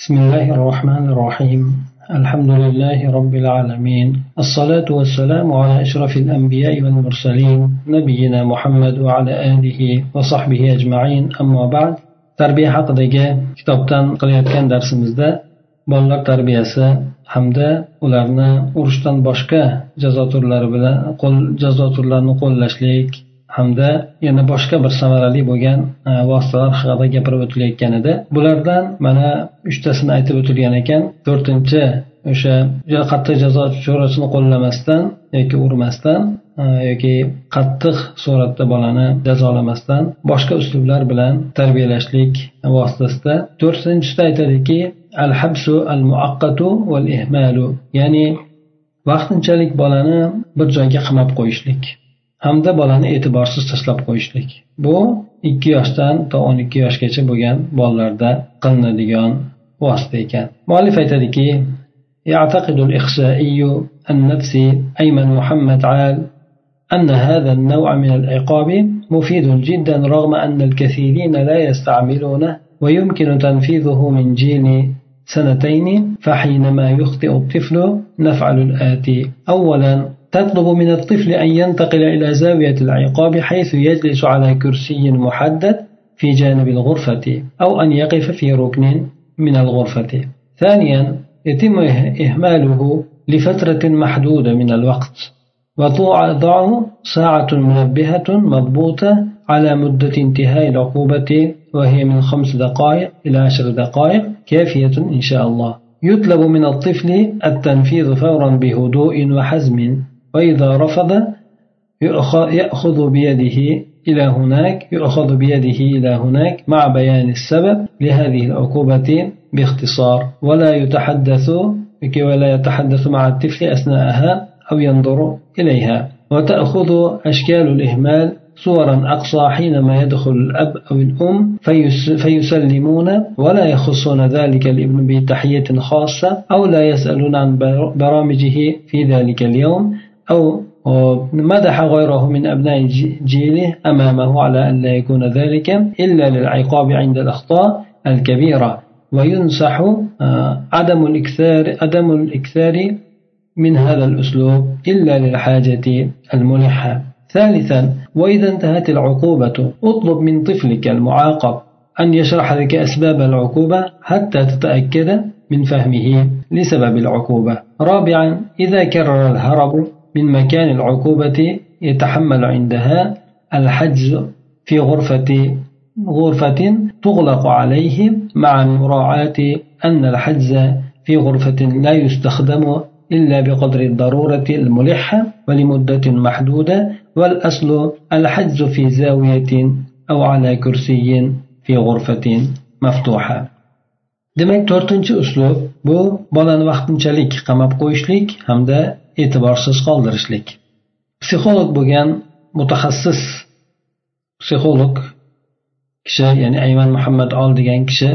بسم الله الرحمن الرحيم الحمد لله رب العالمين الصلاة والسلام على أشرف الأنبياء والمرسلين نبينا محمد وعلى آله وصحبه أجمعين أما بعد tarbiya haqidagi kitobdan qilayotgan darsimizda bolalar tarbiyasi hamda ularni urushdan boshqa jazo turlari bilan qo'l jazo turlarini qo'llashlik hamda yana boshqa bir samarali bo'lgan e, vositalar haqida gapirib o'tilayotgan edi. Bulardan mana uchtasini aytib o'tilgan ekan. To'rtinchi o'sha juda qattiq jazo chorasini qo'llamasdan yoki urmasdan e, yoki qattiq suratda bolani jazolamasdan boshqa uslublar bilan tarbiyalashlik vositasida to'rtinchisida aytadiki al habsu al muaqqatu val ihmalu ya'ni vaqtinchalik bolani bir joyga qamab qo'yishlik. Hamda bolani e'tiborsiz tashlab qo'yishlik. Bu ikki yoshdan to o'n ikki yoshgacha bo'lgan bolalarda qilinadigan vosita ekan. Muallif aytadiki يعتقد الإخشائي النفسي أيمن محمد عال أن هذا النوع من العقاب مفيد جدا رغم أن الكثيرين لا يستعملونه ويمكن تنفيذه من جيل سنتين فحينما يخطئ الطفل نفعل الآتي أولا تطلب من الطفل أن ينتقل إلى زاوية العقاب حيث يجلس على كرسي محدد في جانب الغرفة أو أن يقف في ركن من الغرفة. ثانيا يتم إهماله لفترة محدودة من الوقت وتوضع ساعة منبهة مضبوطة على مدة انتهاء العقوبة وهي من خمس دقائق إلى عشر دقائق كافية إن شاء الله. يطلب من الطفل التنفيذ فورا بهدوء وحزم. وإذا رفض يأخذ بيده إلى هناك يؤخذ بيده إلى هناك مع بيان السبب لهذه العقوبة باختصار. ولا يتحدث ولا يتحدث مع الطفل أثناءها أو ينظر إليها. وتأخذ أشكال الإهمال صورا أقصى حينما يدخل الأب أو الأم فيسلمون ولا يخصون ذلك الابن بتحية خاصة أو لا يسألون عن برامجه في ذلك اليوم. أو مدح غيره من أبناء جيله أمامه على أن لا يكون ذلك إلا للعقاب عند الأخطاء الكبيرة. وينصح آه، عدم الإكثار عدم الإكثار من هذا الأسلوب إلا للحاجة الملحة. ثالثا وإذا انتهت العقوبة اطلب من طفلك المعاقب أن يشرح لك أسباب العقوبة حتى تتأكد من فهمه لسبب العقوبة. رابعا إذا كرر الهرب من مكان العقوبة يتحمل عندها الحجز في غرفة غرفة تغلق عليه مع مراعاة أن الحجز في غرفة لا يستخدم إلا بقدر الضرورة الملحة ولمدة محدودة والأصل الحجز في زاوية أو على كرسي في غرفة مفتوحة. Demak to'rtinchi uslub bu bolani vaqtinchalik qamab qo'yishlik hamda e'tiborsiz qoldirishlik. Psixolog bo'lgan mutaxassis psixolog kishi ya'ni ayman muhammad ol degan kishi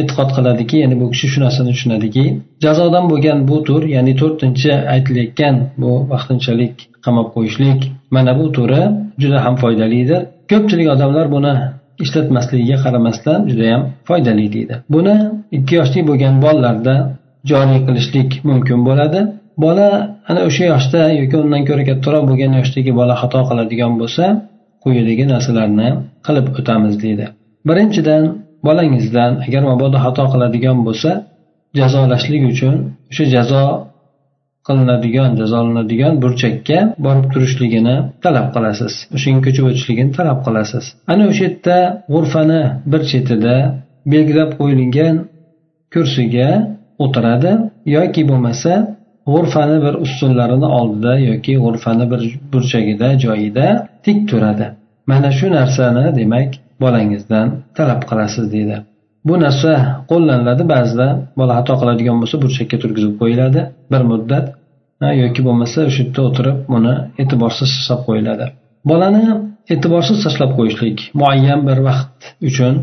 e'tiqod qiladiki ya'ni bu kishi shu narsani tushunadiki jazodan bo'lgan bu tur ya'ni to'rtinchi aytilayotgan bu vaqtinchalik qamab qo'yishlik mana bu turi juda ham foydalidir. Ko'pchilik odamlar buni ishlatmasligiga qaramasdan judayam foydali deydi. Buni ikki yoshli bo'lgan bolalarda joriy qilishlik mumkin bo'ladi. Bola ana o'sha yoshda yoki undan ko'ra kattaroq bo'lgan yoshdagi bola xato qiladigan bo'lsa quyidagi narsalarni qilib o'tamiz deydi. Birinchidan bolangizdan agar mabodo xato qiladigan bo'lsa jazolashlik uchun o'sha jazo qilinadigan jazolanadigan burchakka borib turishligini talab qilasiz. O'shanga ko'chib o'tishligini talab qilasiz. Ana o'sha yerda g'urfani bir chetida belgilab qo'yilgan kursiga o'tiradi. Yoki bo'lmasa g'urfani bir ustunlarini oldida yoki g'urfani bir burchagida joyida tik turadi. Mana shu narsani demak bolangizdan talab qilasiz deydi. Bu narsa qo'llaniladi. Ba'zida bola xato qiladigan bo'lsa burchakka turgizib qo'yiladi. Bir muddat yoki bo'lmasa o'sha yerda o'tirib uni e'tiborsiz tashlab qo'yiladi. Bolani e'tiborsiz tashlab qo'yishlik muayyan bir vaqt uchun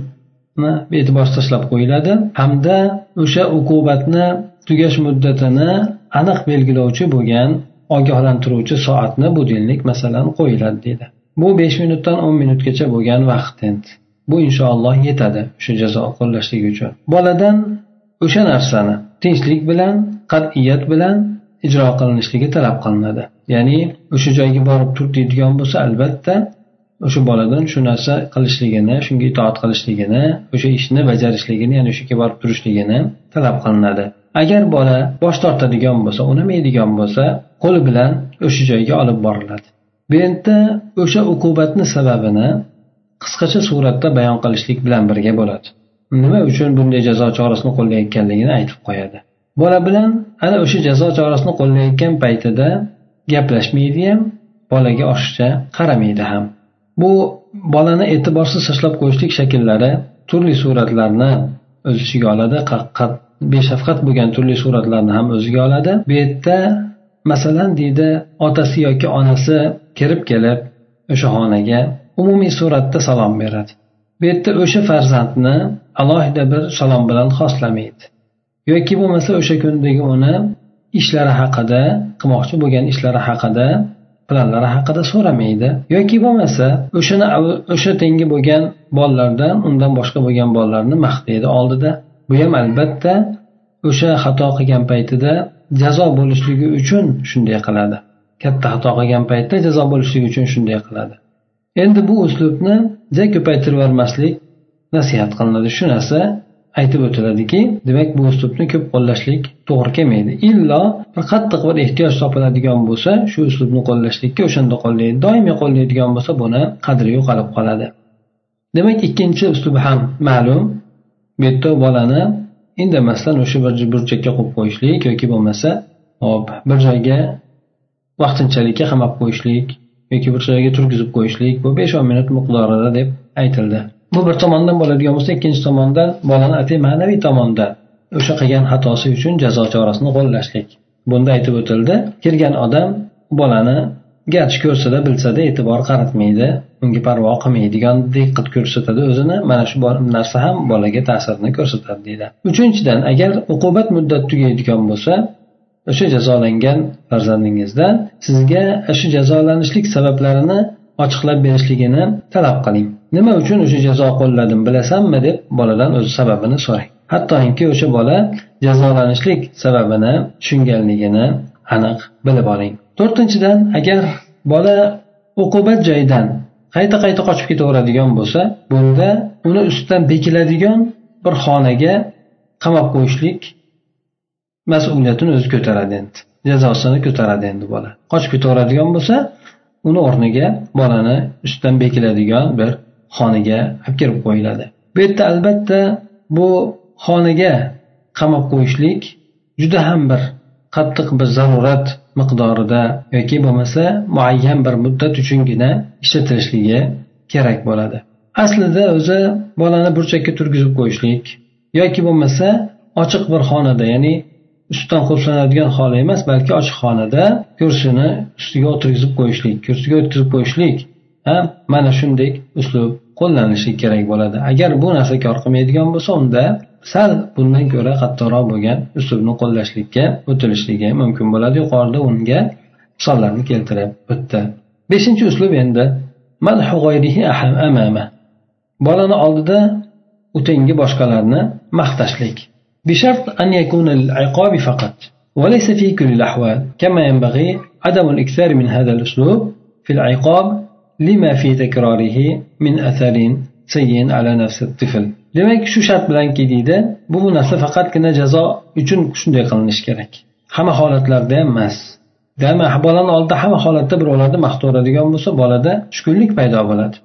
e'tiborsiz tashlab qo'yiladi. Hamda o'sha uqubatni tugash muddatini aniq belgilovchi bo'lgan ogohlantiruvchi soatni budilnik masalan qo'yiladi deydi. Bu besh minutdan o'n minutgacha bo'lgan vaqt endi. Bu inshaalloh yetadi o'sha jazo qo'llashlik uchun. Boladan o'sha narsani tinchlik bilan qat'iyat bilan ijro qilinishligi talab qilinadi. Ya'ni o'sha joyga borib tur deydigan bo'lsa albatta o'sha boladan shu narsa qilishligini shunga itoat qilishligini o'sha ishni bajarishligini ya'ni o'sha yerga borib turishligini talab qilinadi. Agar bola bosh tortadigan bo'lsa unamaydigan bo'lsa qo'li bilan o'sha joyga olib boriladi. Bu yerda o'sha uqubatni sababini qisqacha suratda bayon qilishlik bilan birga bo'ladi. Nima uchun bunday jazo chorasini qo'llayotganligini aytib qo'yadi. Bola bilan ana o'sha jazo chorasini qo'llayotgan paytida gaplashmaydi ham bolaga oshiqcha qaramaydi ham. Bu bolani e'tiborsiz tashlab qo'yishlik shakllari turli suratlarni o'z ichiga oladi beshafqat bo'lgan turli suratlarni ham o'ziga oladi. Bu yerda masalan deydi otasi yoki onasi kirib kelib o'sha xonaga umumiy suratda salom beradi. Bu yerda o'sha farzandni alohida bir salom bilan xoslamaydi yoki bo'lmasa o'sha kundagi uni ishlari haqida qilmoqchi bo'lgan ishlari haqida planlari haqida so'ramaydi. Yoki bo'lmasa o'shani o'sha tengi bo'lgan bolalardan undan boshqa bo'lgan bolalarni maqtaydi oldida. Bu ham albatta o'sha xato qilgan paytida jazo bo'lishligi uchun shunday qiladi. Katta xato qilgan paytda jazo bo'lishligi uchun shunday qiladi. Endi bu uslubni juda ko'paytirib yubormaslik nasihat qilinadi. Shu narsa aytib o'tiladiki demak bu uslubni ko'p qo'llashlik to'g'ri kelmaydi. Illo bir qattiq bir ehtiyoj topiladigan bo'lsa shu uslubni qo'llashlikka o'shanda qo'llaydi doimiy qo'llaydigan bo'lsa buni qadri yo'qolib qoladi. Demak ikkinchi uslub ham ma'lum. Bu yerda bolani indamasdan o'sha bir burchakka qo'yib qo'yishlik yoki bo'lmasa hop bir joyga vaqtinchalikka qamab qo'yishlik yoki bir joyga turgizib qo'yishlik bu besh o'n minut miqdorida deb aytildi. Bu bir tomondan bo'ladigan bo'lsa ikkinchi tomondan bolani atay ma'naviy tomonda o'sha qilgan xatosi uchun jazo chorasini qo'llashlik. Bunda aytib o'tildi kirgan odam bolani garchi ko'rsada bilsada e'tibor qaratmaydi unga parvo qilmaydigan diqqat ko'rsatadi o'zini mana shu narsa ham bolaga ta'sirini ko'rsatadi deydi. Uchinchidan agar uqubat muddati tugaydigan bo'lsa o'sha jazolangan farzandingizdan sizga shu jazolanishlik sabablarini ochiqlab berishligini talab qiling. Nima uchun o'sha jazo qo'lladim bilasanmi deb boladan o'zi sababini so'rang. Hattoki o'sha bola jazolanishlik sababini tushunganligini aniq bilib oling. To'rtinchidan agar bola uqubat joyidan qayta qayta qochib ketaveradigan bo'lsa bunda uni ustidan bekiladigan bir xonaga qamab qo'yishlik mas'uliyatini o'zi ko'taradi endi. Jazosini ko'taradi endi bola. Qochib ketaveradigan bo'lsa uni o'rniga bolani ustidan bekiladigan bir xonaga olib kirib qo'yiladi. Bu yerda albatta bu xonaga qamab qo'yishlik juda ham bir qattiq bir zarurat miqdorida yoki bo'lmasa muayyan bir muddat uchungina ishlatilishligi kerak bo'ladi. Aslida o'zi bolani burchakka turgizib qo'yishlik yoki bo'lmasa ochiq bir xonada ya'ni ustidan qulflanadigan xona emas balki ochiq xonada kursini ustiga o'tirgizib qo'yishlik kursiga o'tkazib qo'yishlik ham mana shunday uslub qo'llanishi kerak bo'ladi. Agar bu narsa kor qilmaydigan bo'lsa unda sal bundan ko'ra qattiqroq bo'lgan uslubni qo'llashlikka o'tilishligi mumkin bo'ladi. Yuqorida unga misollarni keltirib o'tdi. Beshinchi uslub endi bolani oldida u tengi boshqalarni maqtashlik. بشرط أن يكون للعقاب فقط وليس في كل الأحوال كما ينبغي عدم الإكثار من هذا الأسلوب في العقاب لما في تكراره من أثر سيء على نفس الطفل demak shu shart bilanki deydi bu narsa faqatgina jazo uchun shunday qilinishi kerak hamma holatlarda ham emas demak bolani oldida hamma holatda birovlarni maqtaveradigan bo'lsa bolada tushkunlik paydo bo'ladi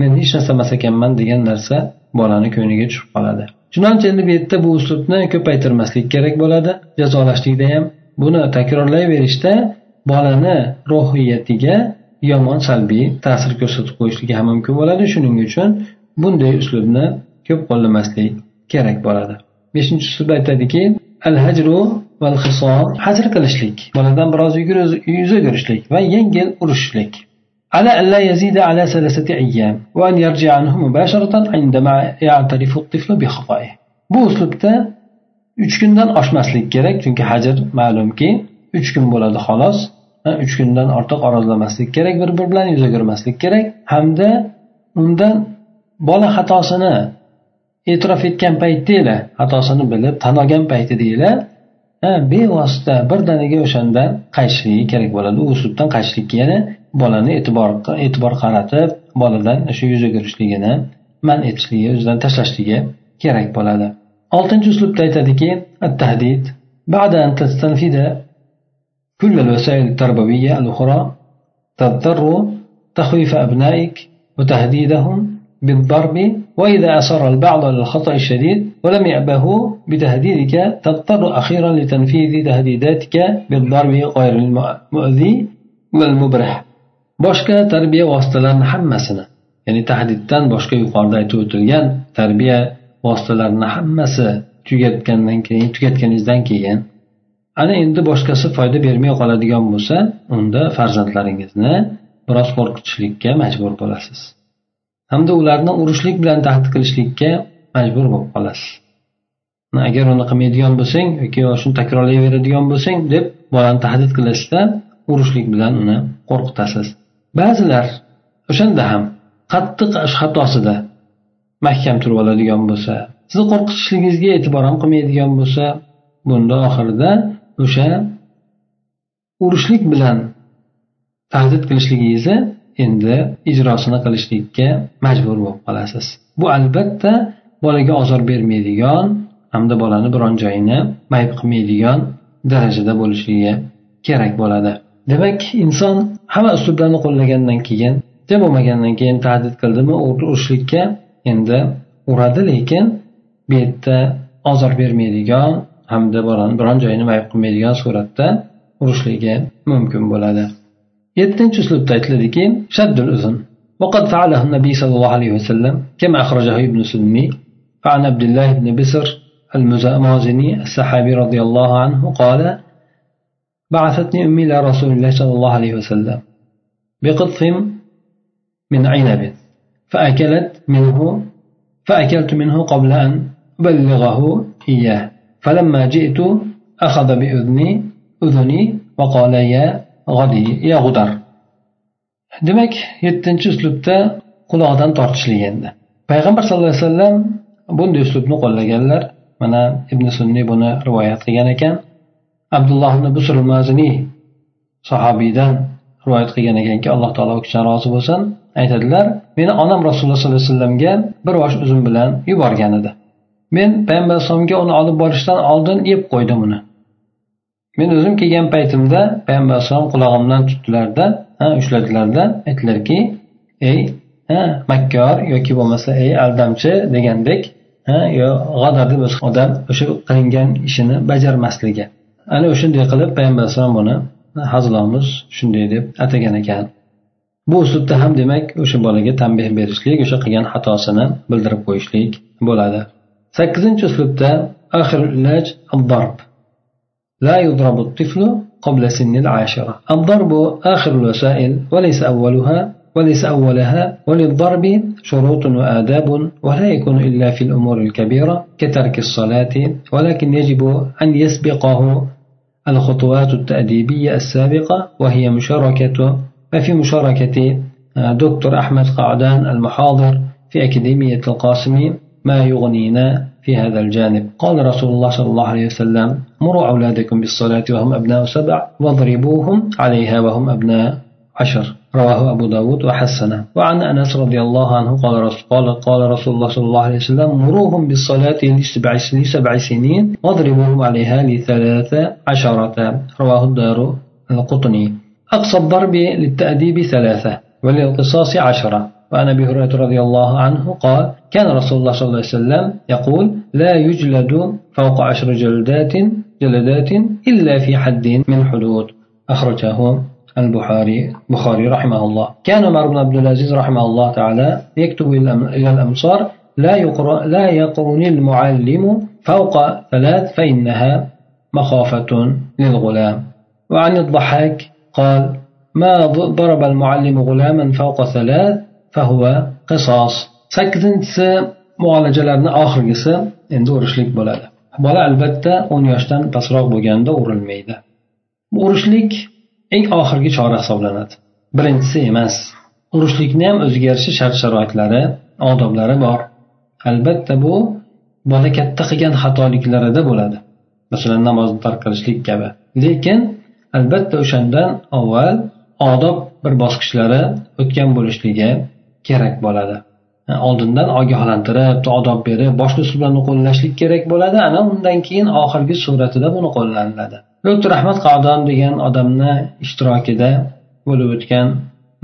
men hech narsa emas ekanman degan narsa bolani ko'ngliga tushib qoladi. Chunonchi endi bu yerda bu uslubni ko'paytirmaslik kerak bo'ladi. Jazolashlikda ham buni takrorlayverishda bolani ruhiyatiga yomon salbiy ta'sir ko'rsatib qo'yishligi ham mumkin bo'ladi. Shuning uchun bunday uslubni ko'p qo'llamaslik kerak bo'ladi. Beshinchi uslub aytadiki al hajru val hisom hajr qilishlik boladan biroz yuz o'girishlik va yengil urishishlik على أن لا يزيد على ثلاثة أيام وأن يرجع عنه مباشرة عندما يعترف الطفل بخطئه bu uslubda uch kundan oshmaslik kerak chunki hajr ma'lumki uch kun bo'ladi xolos uch kundan ortiq orozlamaslik kerak bir biri bilan yuz o'girmaslik kerak hamda undan bola xatosini e'tirof etgan paytdanglar xatosini bilib tan olgan paytidanglar bevosita birdaniga o'shanda qaytishligi kerak bo'ladi u uslubdan qaytishlikka yana bolani e'tibor e'tibor qaratib boladan shu yuz o'girishligini man etishligi o'zidan tashlashligi kerak bo'ladi oltinchi uslubda aytadiki tahdid بعد أن تستنفذ كل الوسائل التربوية الأخرى تضطر تخويف أبنائك وتهديدهم بالضرب وإذا أصر البعض على الخطأ الشديد ولم يأبه بتهديدك تضطر أخيرا لتنفيذ تهديداتك بالضرب غير المؤذي والمبرح boshqa tarbiya vositalarini hammasini ya'ni tahdiddan boshqa yuqorida aytib o'tilgan tarbiya vositalarini hammasi tugatgandan keyin tugatganingizdan keyin ana endi boshqasi foyda bermay qoladigan bo'lsa unda farzandlaringizni biroz qo'rqitishlikka majbur bo'lasiz hamda ularni urushlik bilan tahdid qilishlikka majbur bo'lib qolasiz. Agar uni qilmaydigan bo'lsang yoki shuni takrorlayveradigan bo'lsang deb bolani tahdid qilasizda urushlik bilan uni qo'rqitasiz. Ba'zilar o'shanda ham qattiq xatosida mahkam turib oladigan bo'lsa sizni qo'rqitishligingizga e'tibor ham qilmaydigan bo'lsa bunda oxirida o'sha urushlik bilan tahdid qilishligingizni endi ijrosini qilishlikka majbur bo'lib qolasiz. Bu albatta bolaga ozor bermaydigan hamda bolani biron joyini mayib qilmaydigan darajada bo'lishligi kerak bo'ladi demak inson hamma uslublarni qo'llagandan keyin jam bo'lmagandan keyin tahdid qildimi urishlikka endi uradi lekin bu yerda ozor bermaydigan hamda bolani biron joyini mayib qilmaydigan suratda urishligi mumkin bo'ladi yettinchi uslubda aytiladiki shaddul uzun وقد فعله النبي صلى الله عليه وسلم كما أخرجه ابن سلمي فعن عبد الله بن بسر المازني السحابي رضي الله عنه قال بعثتني أمي إلى رسول الله صلى الله عليه وسلم بقطف من عنب فأكلت منه فأكلت منه قبل أن أبلغه إياه فلما جئت أخذ بأذني أذني وقال يا غدي يا غدر demak yettinchi uslubda qulog'idan tortishlik endi payg'ambar sallallohu alayhi vasallam bunday uslubni qo'llaganlar mana ibn sunniy buni rivoyat qilgan ekan. Abdulloh ibn busr maziniy sahobiydan rivoyat qilgan ekanki alloh taolo u kishidan rozi bo'lsin. Aytadilar meni onam rasululloh sollallohu alayhi vasallamga bir bosh uzum bilan yuborgan edi. Men payg'ambar alayhisalomga uni olib borishdan oldin yeb qo'ydim uni. Men o'zim kelgan paytimda payg'ambar alayhisalom qulog'imdan tutdilarda ushladilarda aytdilarki ey ha makkor yoki bo'lmasa ey aldamchi degandek yo g'adar deb odam o'sha qilingan ishini bajarmasligi ana o'shanday qilib payg'ambar alayhisalom buni hazilomuz shunday deb atagan ekan bu uslubda ham demak o'sha bolaga tanbeh berishlik o'sha qilgan xatosini bildirib qo'yishlik bo'ladi sakkizinchi uslubda لا يضرب الطفل قبل سن العاشرة الضرب آخر الوسائل وليس أولها وليس أولها وللضرب شروط وآداب ولا يكون إلا في الأمور الكبيرة كترك الصلاة ولكن يجب أن يسبقه الخطوات التأديبية السابقة وهي مشاركة ففي مشاركة دكتور أحمد قعدان المحاضر في أكاديمية القاسم ما يغنينا في هذا الجانب. قال رسول الله صلى الله عليه وسلم مروا أولادكم بالصلاة وهم أبناء سبع واضربوهم عليها وهم أبناء عشر. رواه أبو داود وحسنه. وعن أنس رضي الله عنه قال رسول, قال رسول الله صلى الله عليه وسلم مروهم بالصلاة لسبع, لسبع سنين واضربوهم عليها لثلاث عشرة. رواه الدار القطني. أقصى الضرب للتأديب ثلاثة وللقصاص عشرة. وعن أبي هريرة رضي الله عنه قال كان رسول الله صلى الله عليه وسلم يقول لا يجلد فوق عشر جلدات جلدات إلا في حد من حدود. أخرجه البخاري بخاري رحمه الله كان عمر بن عبد العزيز رحمه الله تعالى يكتب إلى الامصار لا يقرأ لا يقرني المعلم فوق ثلاث فانها مخافه للغلام وعن الضحاك قال ما ضرب المعلم غلاما فوق ثلاث فهو قصاص sakkizinchisi muolajalarni oxirgisi endi urishlik bo'ladi. Bola albatta o'n yoshdan pastroq bo'lganda urilmaydi. Urishlik eng oxirgi chora hisoblanadi. Birinchisi emas urushlikni ham o'ziga yarasha shart sharoitlari odoblari bor. Albatta bu bola katta qilgan xatoliklarida bo'ladi. Masalan namozni tark qilishlik kabi. Lekin albatta o'shandan avval odob bir bosqichlari o'tgan bo'lishligi kerak bo'ladi. E, oldindan ogohlantirib odob berib boshqa usullarni qo'llashlik kerak bo'ladi. Ana undan keyin oxirgi suratida buni qo'llaniladi. Doktor ahmad qadon degan odamni ishtirokida bo'lib o'tgan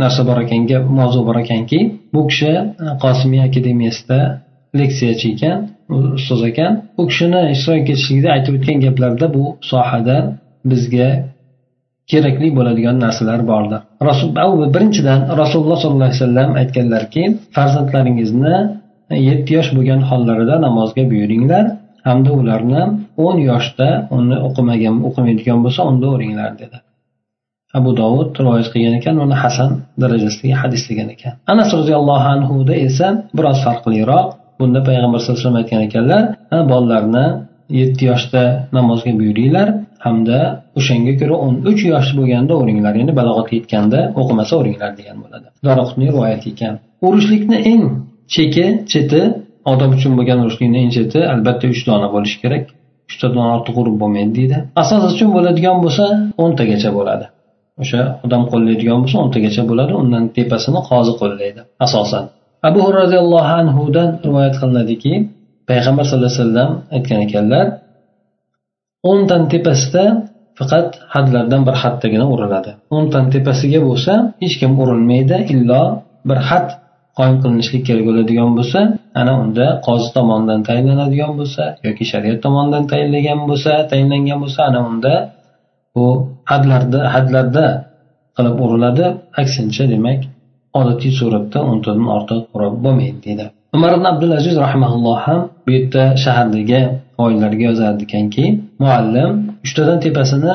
narsa bor ekanga mavzu bor ekanki bu kishi e, qosimiy akademiyasida leksiyachi ekan ustoz ekan. U kishini ishtirok etishligida aytib o'tgan gaplarida bu sohada bizga kerakli bo'ladigan narsalar bordir rasul birinchidan rasululloh sollallohu alayhi vasallam aytganlarki farzandlaringizni yetti yosh bo'lgan hollarida namozga buyuringlar hamda ularni o'n yoshda uni o'qimagan o'qimaydigan bo'lsa unda o'ringlar dedi. Abu dovud rivoyat qilgan ekan uni hasan darajasidagi hadis degan ekan. Anas roziyallohu anhuda esa biroz farqliroq bunda payg'ambar sallallohu alayhi vasallam aytgan ekanlar bolalarni yetti yoshda namozga buyuringlar hamda o'shanga ko'ra o'n uch yosh bo'lganda o'ringlar ya'ni balog'atga yetganda o'qimasa o'ringlar degan bo'ladi. Daroqutniy rivoyat ekan. Urushlikni eng cheki cheti odob uchun bo'lgan urushlikni eng cheti albatta uch dona bo'lishi kerak. Uchtadan ortiq urib bo'lmaydi deydi. Asos uchun bo'ladigan bo'lsa o'ntagacha bo'ladi. O'sha odam qo'llaydigan bo'lsa o'ntagacha bo'ladi undan tepasini qozi qo'llaydi asosan. Abu roziyallohu anhudan rivoyat qilinadiki payg'ambar sallallohu alayhi vasallam aytgan ekanlar o'ntani tepasida faqat hadlardan bir haddagina uriladi. O'ntani tepasiga bo'lsa hech kim urilmaydi illo bir had qoyim qilinishlik kerak bo'ladigan bo'lsa ana unda qozi tomonidan tayinlanadigan bo'lsa yoki shariat tomonidan tayinlagan bo'lsa tayinlangan bo'lsa ana unda bu hadlarda hadlarda qilib uriladi. Aksincha demak odatiy suratda o'ntadan ortiq urib bo'lmaydi deydi. Umar ibn abdulaziz rahimaulloh ham bu yerda shahardagi oilalarga yozar ekanki muallim uchtadan tepasini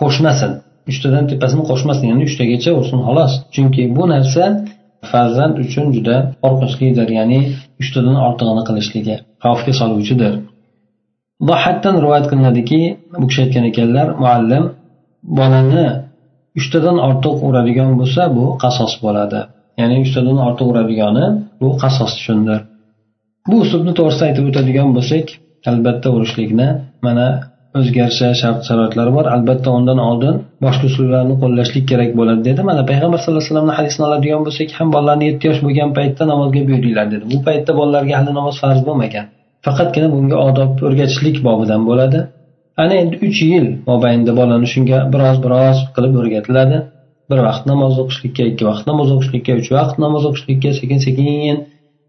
qo'shmasin uchtadan tepasini qo'shmasin ya'ni uchtagacha ursin xolos. Chunki bu narsa farzand uchun juda qo'rqinchlidir ya'ni uchtadan ortig'ini qilishligi xavfga soluvchidir. Hatdan rivoyat qilinadiki bu kishi aytgan ekanlar muallim bolani uchtadan ortiq uradigan bo'lsa bu qasos bo'ladi. Ya'ni uchtadan ortiq uradigani bu qasos uchundir bu uslubni to'g'risida aytib o'tadigan bo'lsak albatta urishlikni mana o'zgarishi shart sharoitlar bor. Albatta undan oldin boshqa usullarni qo'llashlik kerak bo'ladi dedi. Mana payg'ambar sallallohu alayhi vasallamni hadisini oladigan bo'lsak ham bolalarni yetti yosh bo'lgan paytda namozga buyuringlar dedi. Bu paytda bolalarga hali namoz farz bo'lmagan. Faqatgina bunga odob o'rgatishlik bobidan bo'ladi. Ana endi uch yil mobaynida bolani shunga biroz biroz qilib o'rgatiladi. Bir vaqt namoz o'qishlikka ikki vaqt namoz o'qishlikka uch vaqt namoz o'qishlikka sekin sekin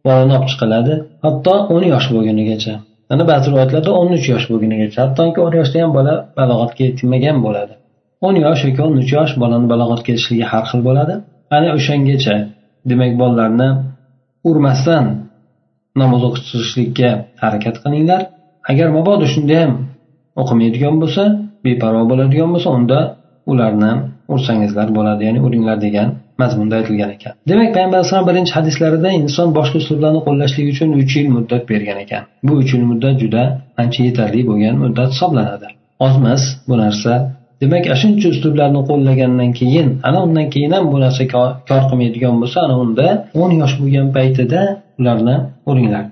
bolani olib chiqiladi. Hatto o'n yosh bo'lgunigacha mana ba'zi rivoyatlarda o'n uch yosh bo'lgunigacha hattoki o'n yoshda ham bola balog'atga yetmagan bo'ladi. o'n yosh yoki o'n uch yosh bolani balog'atga yetishligi har xil bo'ladi. Ana o'shangacha. Demak bolalarni urmasdan namoz o'qitishlikka harakat qilinglar. Agar mabodo shunda ham o'qimaydigan bo'lsa beparvo bo'ladigan bo'lsa unda ularni ursangizlar bo'ladi ya'ni uringlar degan mazmunda aytilgan ekan. Demak payg'ambar alayhisalom birinchi hadislarida inson boshqa uslublarni qo'llashlik uchun uch yil muddat bergan ekan. Bu uch yil muddat juda ancha yetarli bo'lgan muddat hisoblanadi. Ozmas bu narsa. Demak shuncha uslublarni qo'llagandan keyin ana undan keyin ham bu narsa kor qilmaydigan bo'lsa ana unda o'n yosh bo'lgan paytida ularni uringlar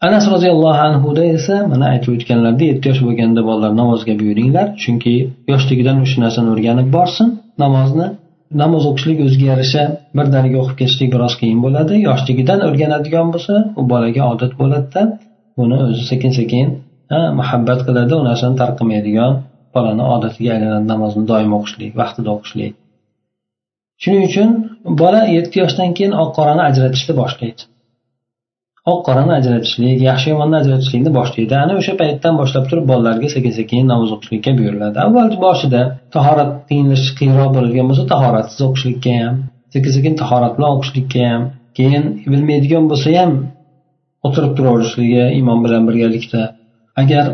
anas roziyallohu anhuda esa mana aytib o'tganlaridek yetti yosh bo'lganda bolalar namozga buyuringlar chunki yoshligidan o'sha narsani o'rganib borsin namozni namoz o'qishlik o'ziga yarasha birdaniga o'qib ketishlik biroz qiyin bo'ladi. Yoshligidan o'rganadigan bo'lsa u bolaga odat bo'ladida buni o'zi sekin sekin muhabbat qiladi u narsani tark qilmaydigan bolani odatiga aylanadi namozni doim o'qishlik vaqtida o'qishlik. Shuning uchun bola yetti yoshdan keyin oq qorani ajratishni boshlaydi. Oq qorani ajratishlik yaxshi yomonni ajratishlikni boshlaydi. Ana o'sha paytdan boshlab turib bolalarga sekin sekin namoz o'qishlikka buyuriladi. Avval boshida tahorat qiyinlash qiyinroq bo'ladigan bo'lsa tahoratsiz o'qishlikka ham sekin sekin tahorat bilan o'qishlikka ham keyin bilmaydigan bo'lsa ham o'tirib turaverishligi imom bilan birgalikda. Agar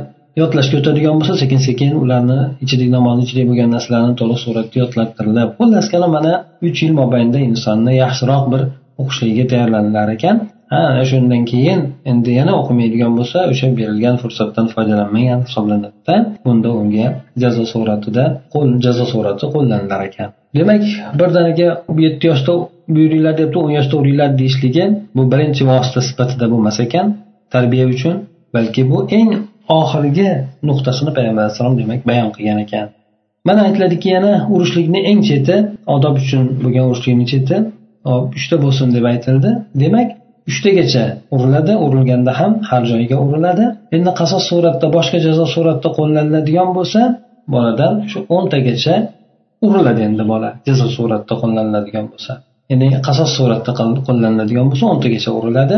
yodlashga o'tadigan bo'lsa sekin sekin ularni ichidagi namozni ichidagi bo'lgan narsalarni to'liq suratda yodlattirilib xullas kalom mana uch yil mobaynida insonni yaxshiroq bir o'qishligiga tayyorlanilar ekan. Ana shundan keyin endi yana o'qimaydigan bo'lsa o'sha berilgan fursatdan foydalanmagan hisoblanadida. Bunda unga jazo suratida qo'l jazo surati qo'llanilar ekan. Demak birdaniga yetti yoshda buyuringlar debdi o'n yoshda uringlar deyishligi bu birinchi vosita sifatida bo'lmas ekan tarbiya uchun balki bu eng oxirgi nuqtasini payg'ambar alayhissalom demak bayon qilgan ekan. Mana aytiladiki yana urushlikni eng cheti odob uchun bo'lgan urushlikni cheti uchta bo'lsin deb aytildi. Demak uchtagacha uriladi urilganda ham har joyiga uriladi. Endi qasos suratda boshqa jazo suratda qo'llaniladigan bo'lsa boladan shu o'ntagacha uriladi endi bola jazo suratda qo'llaniladigan bo'lsa. Ya'ni qasos suratda qo'llaniladigan bo'lsa o'ntagacha uriladi.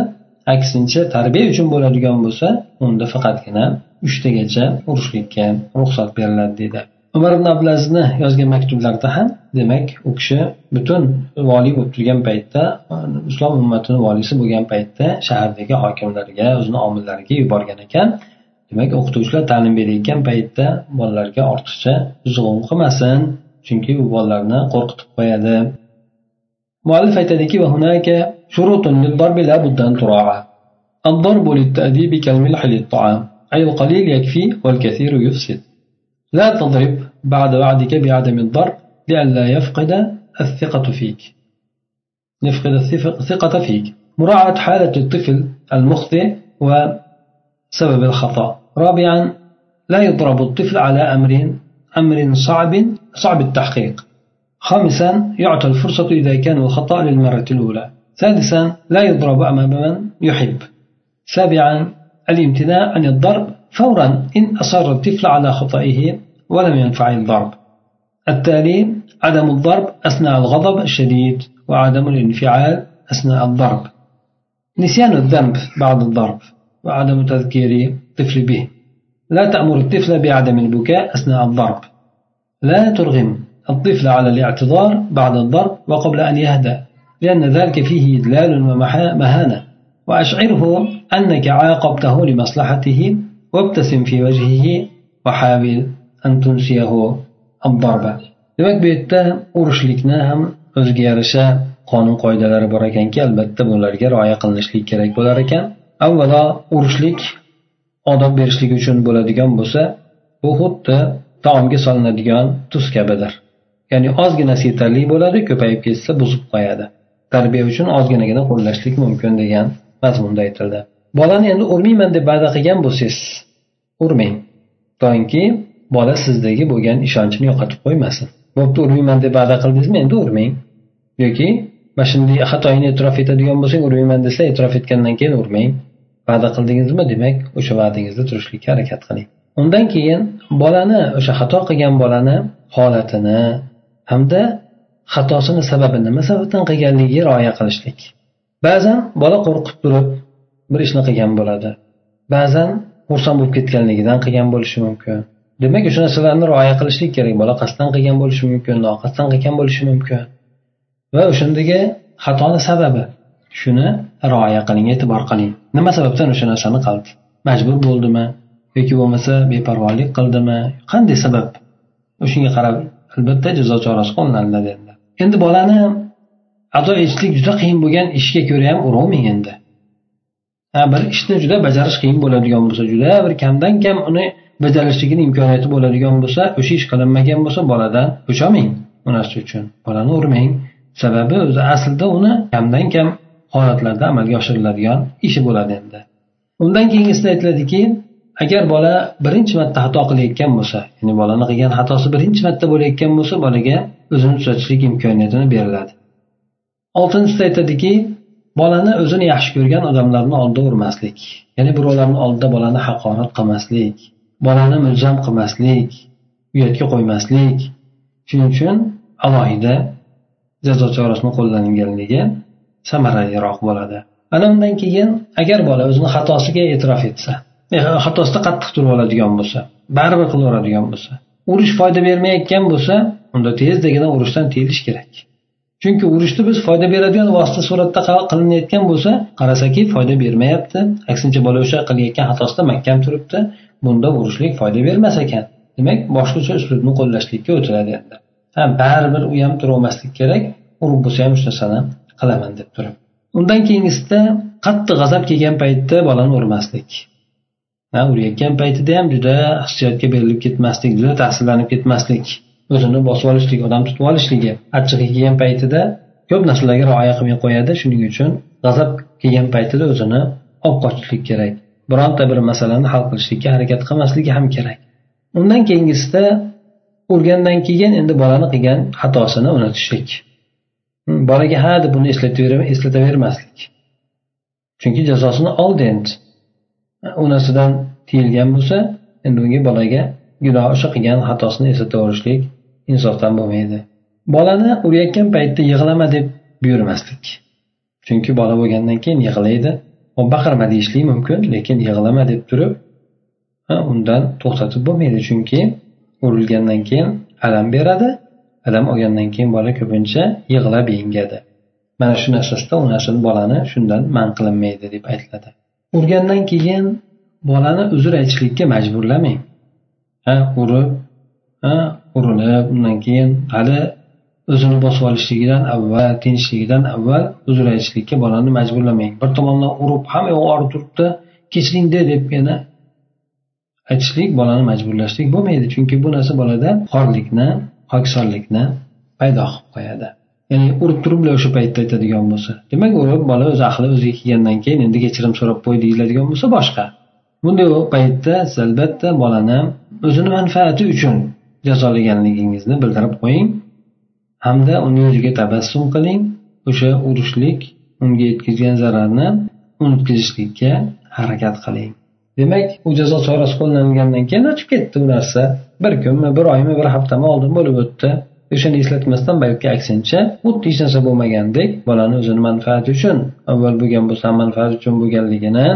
Aksincha tarbiya uchun bo'ladigan bo'lsa unda faqatgina uchtagacha urishlikka ruxsat beriladi deydi. umar ibn abdulazizni yozgan maktublarida ham demak u kishi butun voliy bo'lib turgan paytda islom ummatini voliysi bo'lgan paytda shahardagi hokimlarga o'zini omillariga yuborgan ekan demak o'qituvchilar ta'lim berayotgan paytda bolalarga ortiqcha zug'um qilmasin chunki u bolalarni qo'rqitib qo'yadi muallif aytadiki شروط للضرب لا بد أن تراعى الضرب للتأديب كالملح للطعام أي القليل يكفي والكثير يفسد لا تضرب بعد وعدك بعدم الضرب لئلا يفقد الثقة فيك. يفقد الثقة فيك. مراعاة حالة الطفل المخطئ وسبب الخطأ. رابعا لا يضرب الطفل على أمر أمر صعب صعب التحقيق. خامسا يعطى الفرصة إذا كان الخطأ للمرة الأولى. سادسا لا يضرب أمام من يحب. سابعا الامتناع عن الضرب فورا إن أصر الطفل على خطئه ولم ينفع الضرب. التالي عدم الضرب أثناء الغضب الشديد وعدم الانفعال أثناء الضرب. نسيان الذنب بعد الضرب وعدم تذكير الطفل به. لا تأمر الطفل بعدم البكاء أثناء الضرب. لا ترغم الطفل على الاعتذار بعد الضرب وقبل أن يهدأ لأن ذلك فيه إدلال ومهانة وأشعره أنك عاقبته لمصلحته وابتسم في وجهه وحاول أن تنسيه الضربة demak bu yerda urushlikni ham o'ziga yarasha qonun qoidalari bor ekanki albatta bularga rioya qilinishlik kerak bo'lar ekan avvalo urushlik odob berishlik uchun bo'ladigan bo'lsa bu xuddi taomga solinadigan tuz kabidir ya'ni ozginasi yetarli bo'ladi ko'payib ketsa buzib qo'yadi tarbiya uchun ozginagina qo'llashlik mumkin degan mazmunda aytildi Bolani endi urmayman deb va'da qilgan bo'lsangiz urmang. Toinki bola sizdagi bo'lgan ishonchini yo'qotib qo'ymasin. Bo'pti urmayman deb va'da qildingizmi? Endi urmang. Yoki mana shunday xatoyini e'tirof etadigan bo'lsang urmayman desa e'tirof etgandan keyin urmang. Va'da qildingizmi? Demak o'sha va'dangizda turishlikka harakat qiling. Undan keyin bolani o'sha xato qilgan bolani holatini hamda xatosini sababi nima sababdan qilganligiga rioya qilishlik. Ba'zan bola qo'rqib turib bir ishni qilgan bo'ladi. Ba'zan xursand bo'lib ketganligidan qilgan bo'lishi mumkin. Demak o'sha narsalarni rioya qilishlik kerak bola qasddan qilgan bo'lishi mumkin noqasddan qilgan bo'lishi mumkin. Va o'shandagi xatoni sababi. Shuni rioya qiling e'tibor qiling. Nima sababdan o'sha narsani qildi? Majbur bo'ldimi? Yoki bo'lmasa beparvolik qildimi? Qanday sabab? O'shanga qarab albatta jazo chorasi qo'llaniladi endi. Endi bolani ado etishlik juda qiyin bo'lgan ishga ko'ra ham uravmang endi? Bir ishni juda bajarish qiyin bo'ladigan bo'lsa juda bir kamdan kam uni bajarishligini imkoniyati bo'ladigan bo'lsa o'sha ish qilinmagan bo'lsa boladan bo'shamang bu narsa uchun bolani urmang. Sababi o'zi aslida uni kamdan kam holatlarda amalga oshiriladigan ishi bo'ladi endi. Undan keyingisida aytiladiki agar bola birinchi marta xato qilayotgan bo'lsa ya'ni bolani qilgan xatosi birinchi marta bo'layotgan bo'lsa bolaga o'zini tuzatishlik imkoniyatini beriladi. Oltinchisida aytadiki bolani o'zini yaxshi ko'rgan odamlarni oldida urmaslik ya'ni birovlarni oldida bolani haqorat qilmaslik bolani mulzam qilmaslik uyatga qo'ymaslik shuning uchun alohida jazo chorasini qo'llanganligi samaraliroq bo'ladi. Ana undan keyin agar bola o'zini xatosiga e'tirof etsa e, xatosida qattiq turib oladigan bo'lsa baribir qilaveradigan bo'lsa urush foyda bermayotgan bo'lsa unda tezdagina urushdan tiyilish kerak. Chunki urushni biz foyda beradigan vosita suratda qilinayotgan bo'lsa qarasaki foyda bermayapti. Aksincha bola o'sha qilayotgan xatosida mahkam turibdi. Bunda urushlik foyda bermas ekan. Demak boshqacha uslubni qo'llashlikka o'tiladi endi ha baribir u ham turavermaslik kerak. Urib bo'lsa ham shu narsani qilaman deb turib. Undan keyingisida qattiq g'azab kelgan paytda bolani urmaslik. Urayotgan paytida ham juda hissiyotga berilib ketmaslik juda ta'sirlanib ketmaslik. O'zini bosib olishlik odam tutib olishligi achchig'i kelgan paytida ko'p narsalarga rioya qilmay qo'yadi. Shuning uchun g'azab kelgan paytida o'zini olib qochishlik kerak. Bironta bir masalani hal qilishlikka harakat qilmasligi ham kerak. Undan keyingisida urgandan keyin endi bolani qilgan xatosini unutishlik. Hmm, bolaga ha deb uni eslatavermaslik. Chunki jazosini oldi endi. U narsadan tiyilgan bo'lsa endi unga bolaga gunoh o'sha qilgan xatosini eslataverishlik insofdan bo'lmaydi. Bolani urayotgan paytda yig'lama deb buyurmaslik. Chunki bola bo'lgandan keyin yig'laydi. Baqirma deyishlik mumkin lekin yig'lama deb turib undan to'xtatib bo'lmaydi. Chunki urilgandan keyin alam beradi alam olgandan keyin bola ko'pincha yig'lab yengadi mana shu narsasida u narsani bolani shundan man qilinmaydi deb aytiladi. Urgandan keyin bolani uzr aytishlikka majburlamang. Ha urib ha urinib undan keyin hali o'zini bosib olishligidan avval tinchligidan avval uzr aytishlikka bolani majburlamang. Bir tomondan urib hamma yog'i og'rib turibdi. Kechiringda deb yana aytishlik bolani majburlashlik bo'lmaydi. Chunki bu narsa bolada xorlikni pokisonlikni paydo qilib qo'yadi. Ya'ni urib turib o'sha paytda aytadigan bo'lsa. Demak urib bola o'z ahli o'ziga kelgandan keyin endi kechirim so'rab qo'y deyiladigan bo'lsa boshqa. Bunday paytda siz albatta bolani o'zini manfaati uchun jazolaganligingizni bildirib qo'ying hamda uni yuziga tabassum qiling. O'sha urushlik unga yetkazgan zararni unutkazishlikka harakat qiling. Demak u jazo chorasi qo'llangandan keyin o'tib ketdi u narsa. Bir kunmi bir oymi bir haftami oldin bo'lib o'tdi. O'shani eslatmasdan balki aksincha xuddi hech narsa bo'lmagandek bolani o'zini manfaati uchun avval bo'lgan bo'lsa manfaati uchun bo'lganligini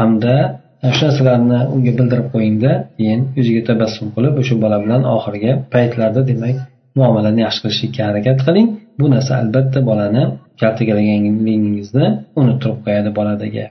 hamda shu narsalarni unga bildirib qo'yingda keyin yuziga tabassum qilib o'sha bola bilan oxirgi paytlarda demak muomalani yaxshi qilishlikka harakat qiling. Bu narsa albatta bolani kaltaklaganligingizni unuttirib qo'yadi boladagi.